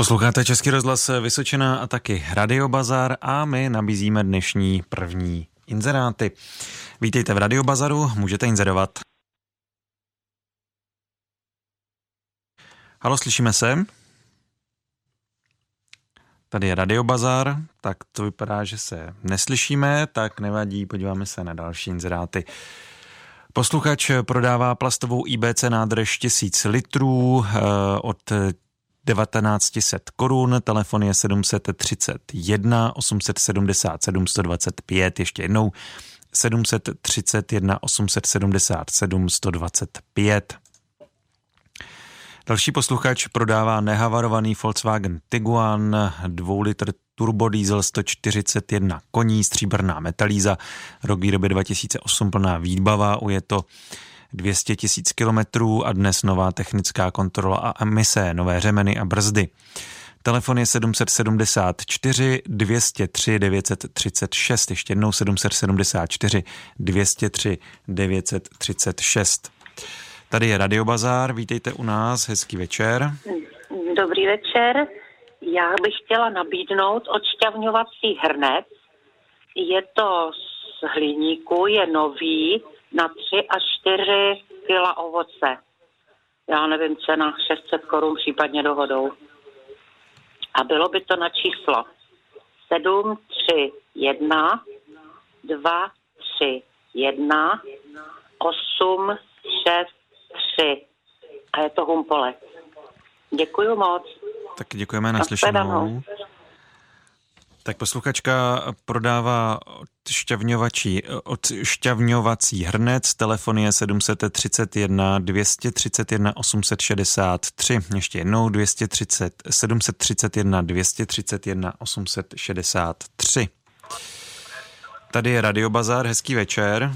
Posloucháte Český rozhlas Vysočina a taky Radio Bazar a my nabízíme dnešní první inzeráty. Vítejte v Radio Bazaru, můžete inzerovat. Halo, slyšíme se? Tady je Radio Bazar, tak to vypadá, že se neslyšíme, tak nevadí, podíváme se na další inzeráty. Posluchač prodává plastovou IBC nádrž 1000 litrů eh, od 1900 korun, telefon je 731 877 125, ještě jednou 731 877 125. Další posluchač prodává nehavarovaný Volkswagen Tiguan, 2 litr turbodiesel 141 koní, stříbrná metalíza, rok výroby 2008 plná výbava, je to 200 tisíc kilometrů a dnes nová technická kontrola a emise, nové řemeny a brzdy. Telefon je 774 203 936, ještě jednou 774 203 936. Tady je Radio Bazár, vítejte u nás, hezký večer. Dobrý večer. Já bych chtěla nabídnout odšťavňovací hrnec. Je to z hliníku, je nový, na 3 až 4 kila ovoce. Já nevím, cena 600 korun, případně dohodou. A bylo by to na číslo 7, 3, 1, 2, 3, 1, 8, 6, 3. A je to humpole. Děkuji moc. Tak děkujeme naslyšenou. Tak posluchačka prodává odšťavňovací, odšťavňovací hrnec, telefon je 731 231 863, ještě jednou 230, 731 231 863. Tady je Radio Bazar, hezký večer.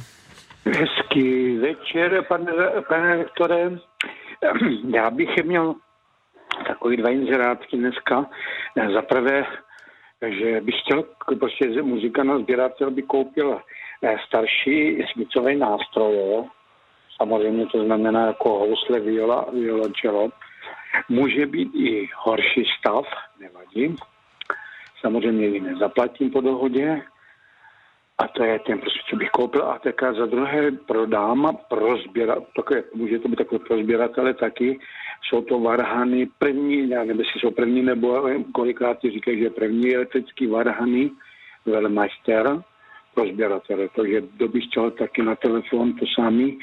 Hezký večer, pane, pane rektore. Já bych měl takový dva inzerátky dneska. Za prvé takže bych chtěl, prostě muzika na sběratel by koupil eh, starší smicové nástroje, samozřejmě to znamená jako housle, viola, violončelo. Může být i horší stav, nevadí. Samozřejmě ji nezaplatím po dohodě, a to je ten prostě, co bych koupil. A tak za druhé prodám a prozběrat, takové, může to být takové prozběratele taky. Jsou to varhany první, já nevím, jestli jsou první nebo kolikrát ti říkají, že první elektrický varhany, velmeister, prozběratele. Takže kdo by chtěl taky na telefon, to sami,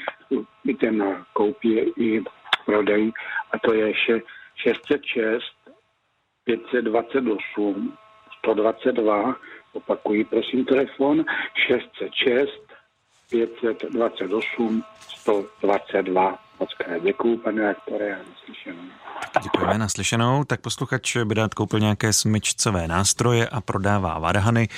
i ten koupí i prodej. A to je 606 528 122 Opakuji, prosím, telefon 606 528 122. Moc děkuju, pane rektore, a naslyšenou. Děkujeme naslyšenou. Tak posluchač by dát koupil nějaké smyčcové nástroje a prodává varhany.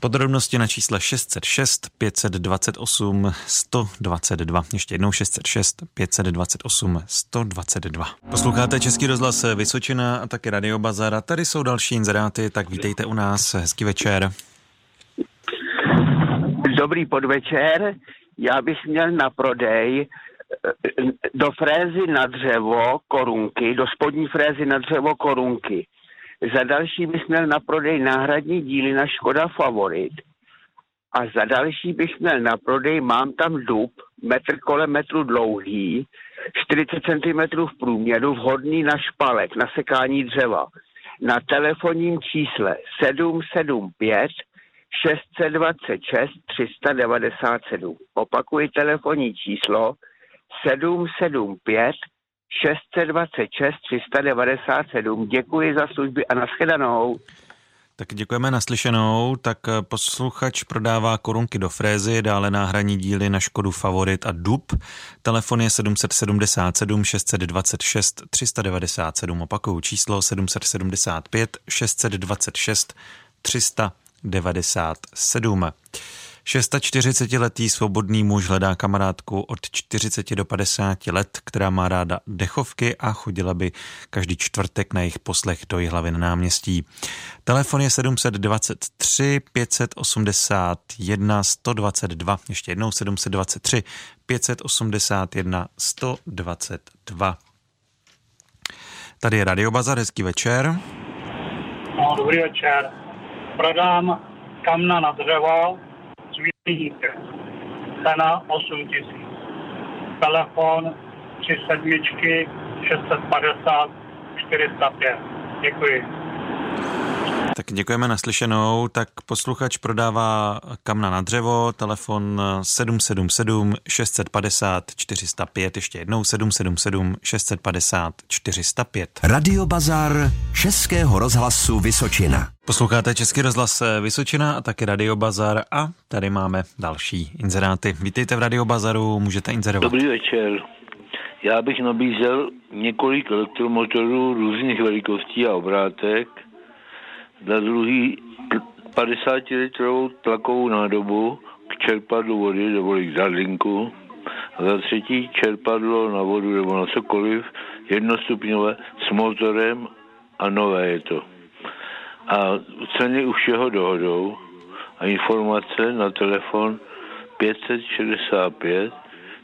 Podrobnosti na čísle 606 528 122. Ještě jednou 606 528 122. Posloucháte Český rozhlas Vysočina a taky Radio Bazar. A tady jsou další inzeráty, tak vítejte u nás. Hezký večer. Dobrý podvečer. Já bych měl na prodej do frézy na dřevo korunky, do spodní frézy na dřevo korunky za další bych měl na prodej náhradní díly na Škoda Favorit. A za další bych měl na prodej, mám tam dub, metr kolem metru dlouhý, 40 cm v průměru, vhodný na špalek, na sekání dřeva. Na telefonním čísle 775 626 397. Opakuji telefonní číslo 775 626 397. Děkuji za služby a nashledanou. Tak děkujeme naslyšenou. Tak eh, posluchač prodává korunky do frézy, dále náhradní díly na Škodu Favorit a Dub. Telefon je 777 626 397. Opakuju číslo 775 626 397. 640-letý svobodný muž hledá kamarádku od 40 do 50 let, která má ráda dechovky a chodila by každý čtvrtek na jejich poslech do hlavy na náměstí. Telefon je 723 581 122, ještě jednou 723 581 122. Tady je Radio Bazar, hezký večer. No, dobrý večer. Prodám kamna na dřevo výhýkem. Cena 8 tisíc. Telefon 3 sedmičky 650 405. Děkuji. Tak děkujeme naslyšenou. Tak posluchač prodává kamna na dřevo, telefon 777 650 405, ještě jednou 777 650 405. Radio Bazar Českého rozhlasu Vysočina. Posloucháte Český rozhlas Vysočina a taky Radio Bazar a tady máme další inzeráty. Vítejte v Radio Bazaru, můžete inzerovat. Dobrý večer. Já bych nabízel několik elektromotorů různých velikostí a obrátek za druhý 50 litrovou tlakovou nádobu k čerpadlu vody nebo k zadlinku a za třetí čerpadlo na vodu nebo na cokoliv jednostupňové s motorem a nové je to. A ceny už všeho dohodou a informace na telefon 565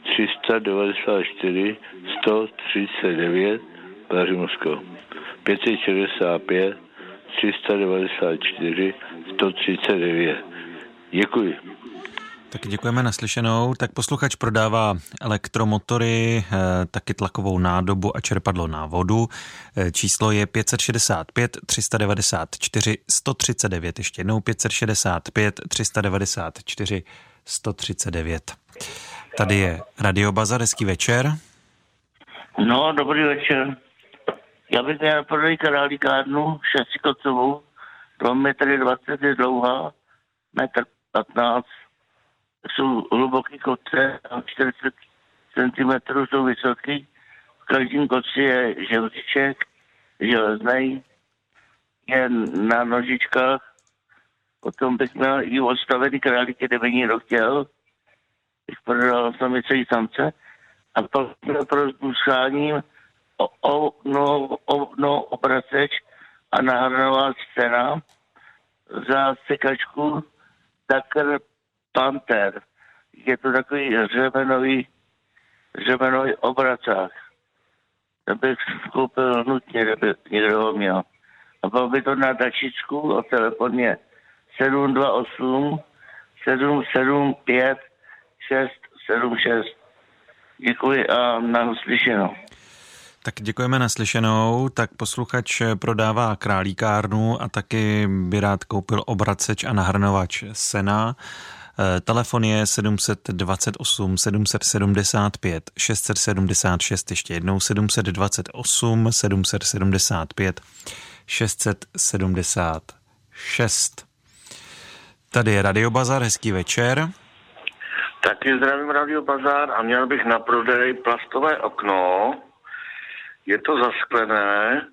394 139 Paříž 565 394 139. Děkuji. Tak děkujeme naslyšenou. Tak posluchač prodává elektromotory, eh, taky tlakovou nádobu a čerpadlo na vodu. Eh, číslo je 565 394 139. Ještě jednou 565 394 139. Tady je Radio Bazar, hezký večer. No, dobrý večer. Já bych měl prodej králíkárnu šestikocovou, 2 metry 20 je dlouhá, metr 15, jsou hluboký koce a 40 cm jsou vysoký. V každém koci je želtiček, železný, je na nožičkách. Potom bych měl i odstavený králíky, kdyby někdo chtěl. Bych prodal samice samce. A pak pro zbusáním o, o, no, o, no, obraceč a nahrává scéna za sekačku Tucker Panther. Je to takový řemenový, řemenový obracák. To bych koupil nutně, kdyby někdo ho měl. A bylo by to na dačičku a telefon je 728 775 676. Děkuji a na slyšenou. Tak děkujeme naslyšenou. Tak posluchač prodává králíkárnu a taky by rád koupil obraceč a nahrnovač sena. Eh, telefon je 728 775 676, ještě jednou 728 775 676. Tady je Radio Bazar, hezký večer. Taky zdravím Radio Bazar a měl bych na prodej plastové okno, je to zasklené,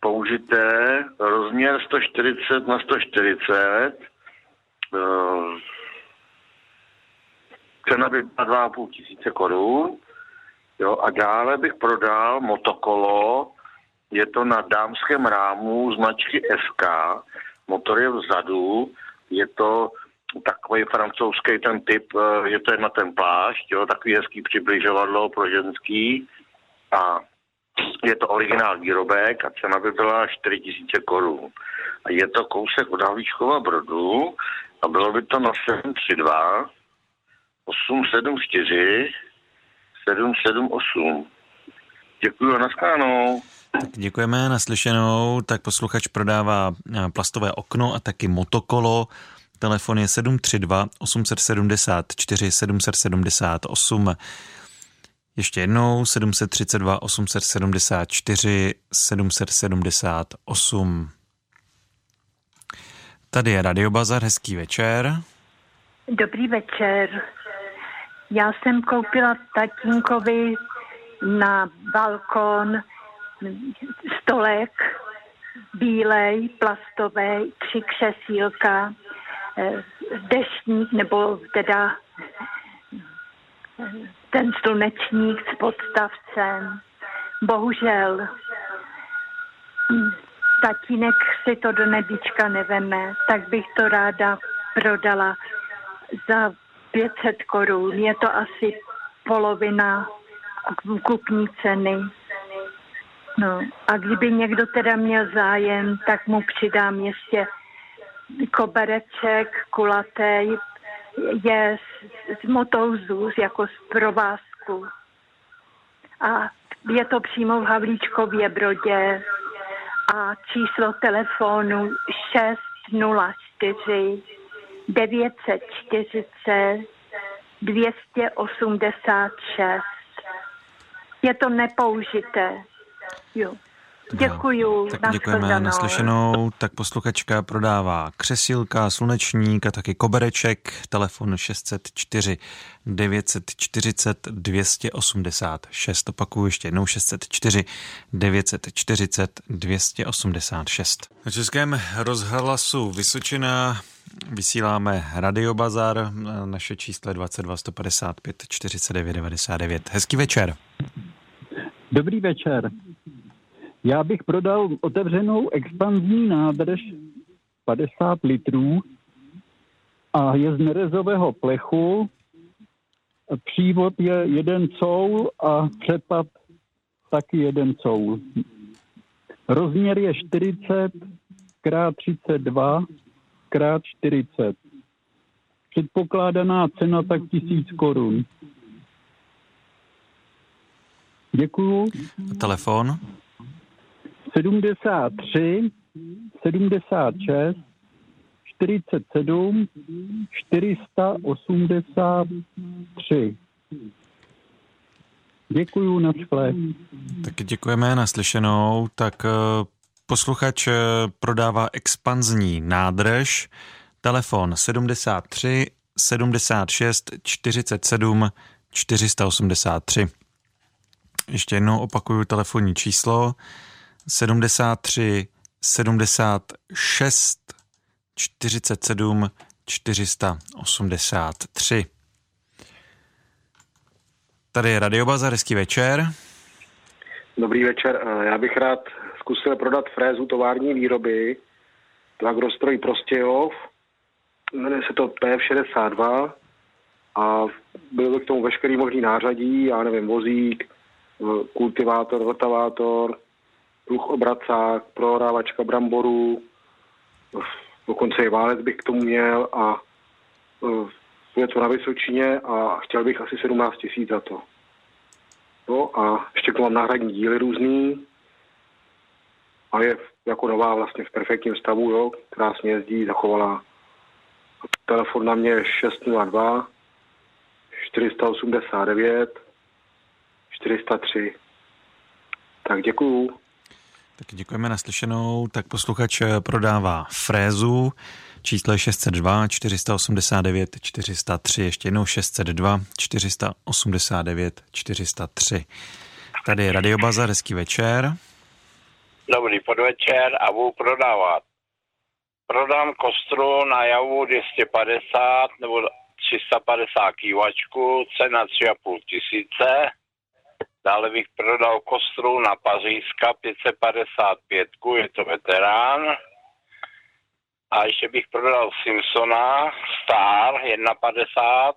použité, rozměr 140 na 140, eh, cena by byla 2,5 tisíce korun. Jo, a dále bych prodal motokolo, je to na dámském rámu značky SK, motor je vzadu, je to takový francouzský ten typ, eh, že to je na ten plášť, jo, takový hezký přibližovadlo pro ženský. A je to originál výrobek a cena by byla 4000 korun. A je to kousek od Havlíčkova Brodu a bylo by to na 732 874 778. Děkuji a naschledanou. Tak děkujeme naslyšenou. Tak posluchač prodává eh, plastové okno a taky motokolo. Telefon je 732 874 778. Ještě jednou 732 874 778. Tady je Radio Bazar, hezký večer. Dobrý večer. Já jsem koupila tatínkovi na balkon stolek bílej, plastový, tři křesílka, eh, deštník nebo teda ten slunečník s podstavcem. Bohužel tatínek si to do nebička neveme, tak bych to ráda prodala za 500 korun. Je to asi polovina kupní ceny. No a kdyby někdo teda měl zájem, tak mu přidám ještě kobereček, kulatý, je z, motouzu, jako z provázku. A je to přímo v Havlíčkově Brodě a číslo telefonu 604 940 286. Je to nepoužité. Jo. Děkuju. No, tak děkujeme naslyšenou. Tak posluchačka prodává křesílka, slunečník a taky kobereček. Telefon 604 940 286. Opakuju ještě jednou 604 940 286. Na Českém rozhlasu Vysočina vysíláme Radiobazar. Naše číslo je 22 155 49 99. Hezký večer. Dobrý večer. Já bych prodal otevřenou expanzní nádrž 50 litrů a je z nerezového plechu. Přívod je jeden coul a přepad taky jeden coul. Rozměr je 40 x 32 x 40. Předpokládaná cena tak tisíc korun. Děkuju. Telefon? 73, 76, 47, 483. Děkuju, na škle. Taky děkujeme naslyšenou. Tak eh, posluchač eh, prodává expanzní nádrž. Telefon 73 76 47 483. Ještě jednou opakuju telefonní číslo 73 76 47 483. Tady je Radio Bazar, hezký večer. Dobrý večer. Já bych rád zkusil prodat frézu tovární výroby. To Agrostroj Prostějov. Jmenuje se to PF62 a byl by k tomu veškerý možný nářadí, já nevím, vozík, kultivátor, rotavátor, pluh obracák, prohrávačka bramborů, dokonce i válec bych k tomu měl a e, něco na Vysočině a chtěl bych asi 17 tisíc za to. No a ještě k mám náhradní díly různý a je jako nová vlastně v perfektním stavu, jo, krásně jezdí, zachovala. Telefon na mě je 602 489 403. Tak děkuju. Tak děkujeme naslyšenou. Tak posluchač eh, prodává frézu. Číslo je 602 489 403. Ještě jednou 602 489 403. Tady je Radio Bazar, hezký večer. Dobrý podvečer a budu prodávat. Prodám kostru na javu 250 nebo 350 kývačku, cena 3,5 tisíce Dále bych prodal kostru na Pařížska 555, je to veterán. A ještě bych prodal Simpsona Star 1,50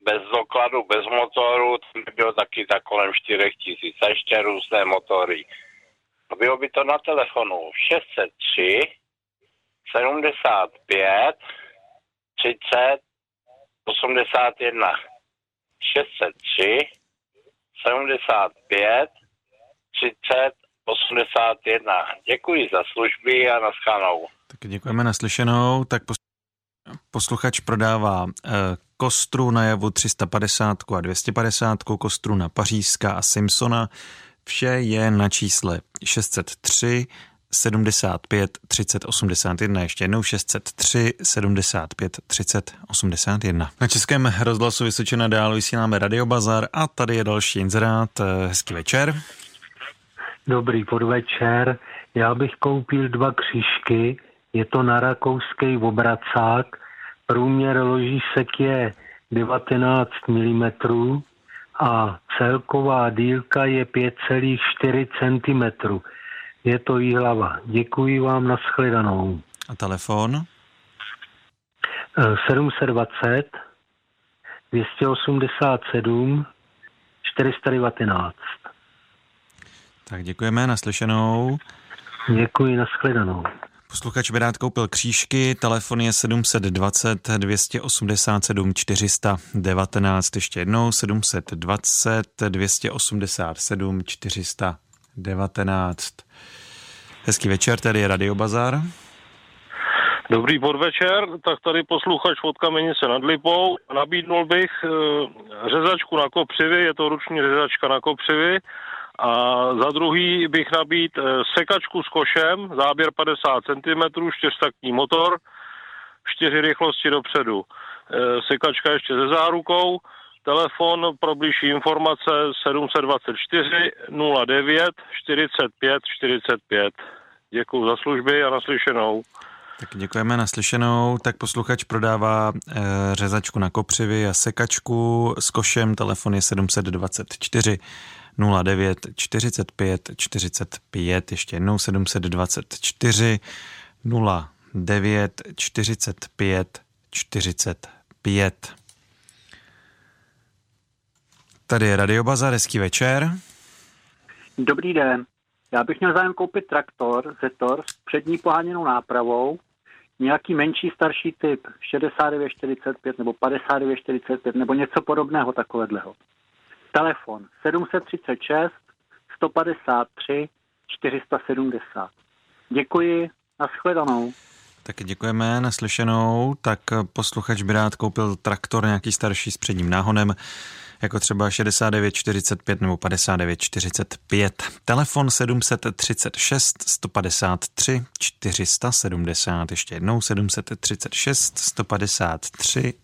bez dokladu, bez motoru, ten by byl taky tak kolem 4 tisíc a ještě různé motory. Bylo by to na telefonu 603 75 30 81 603 75 30 81. Děkuji za služby a naschánou. Tak děkujeme naslyšenou. Tak posluchač prodává eh, kostru na javu 350 a 250, kostru na Pařížská a Simpsona. Vše je na čísle 603 75 30 81, ještě jednou 603 75 30 81. Na Českém rozhlasu Vysočina dál vysíláme Radio Bazar a tady je další inzerát. Hezký večer. Dobrý podvečer. Já bych koupil dva křížky, je to na rakouský obracák, průměr ložísek je 19 mm a celková dílka je 5,4 cm je to hlava. Děkuji vám, nashledanou. A telefon? 720 287 419. Tak děkujeme, naslyšenou. Děkuji, nashledanou. Posluchač by rád koupil křížky, telefon je 720 287 419, ještě jednou 720 287 419. Hezký večer, tady je Radio Bazar. Dobrý podvečer, tak tady posluchač od Kamenice nad Lipou. Nabídnul bych e, řezačku na kopřivy, je to ruční řezačka na kopřivy. A za druhý bych nabít e, sekačku s košem, záběr 50 cm, čtyřtaktní motor, čtyři rychlosti dopředu. E, sekačka ještě se zárukou, telefon pro blížší informace 724 09 45 45. Děkuji za služby a naslyšenou. Tak děkujeme naslyšenou. Tak posluchač prodává e, řezačku na kopřivy a sekačku s košem. Telefon je 724 09 45 45. Ještě jednou 724 09 45 45. Tady je Radio Bazar, hezký večer. Dobrý den. Já bych měl zájem koupit traktor Zetor s přední poháněnou nápravou, nějaký menší starší typ, 6945 nebo 5945 nebo něco podobného takového. Telefon 736 153 470. Děkuji, nashledanou. Taky děkujeme, naslyšenou. Tak posluchač by rád koupil traktor nějaký starší s předním náhonem jako třeba 6945 nebo 5945. Telefon 736 153 470, ještě jednou 736 153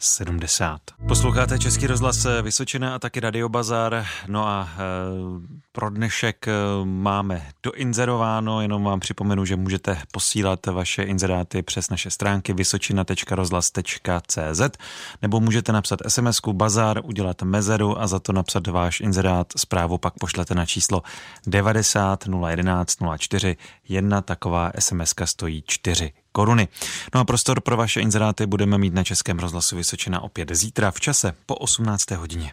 470. Posloucháte Český rozhlas Vysočina a taky Radio Bazar. No a e, pro dnešek e, máme doinzerováno, jenom vám připomenu, že můžete posílat vaše inzeráty přes naše stránky vysočina.rozhlas.cz nebo můžete napsat sms bazar, udělat mezeru a za to napsat váš inzerát. Zprávu pak pošlete na číslo 90 011 04. Jedna taková sms stojí 4 koruny. No a prostor pro vaše inzeráty budeme mít na Českém rozhlasu Vysočina opět zítra v čase po 18. hodině.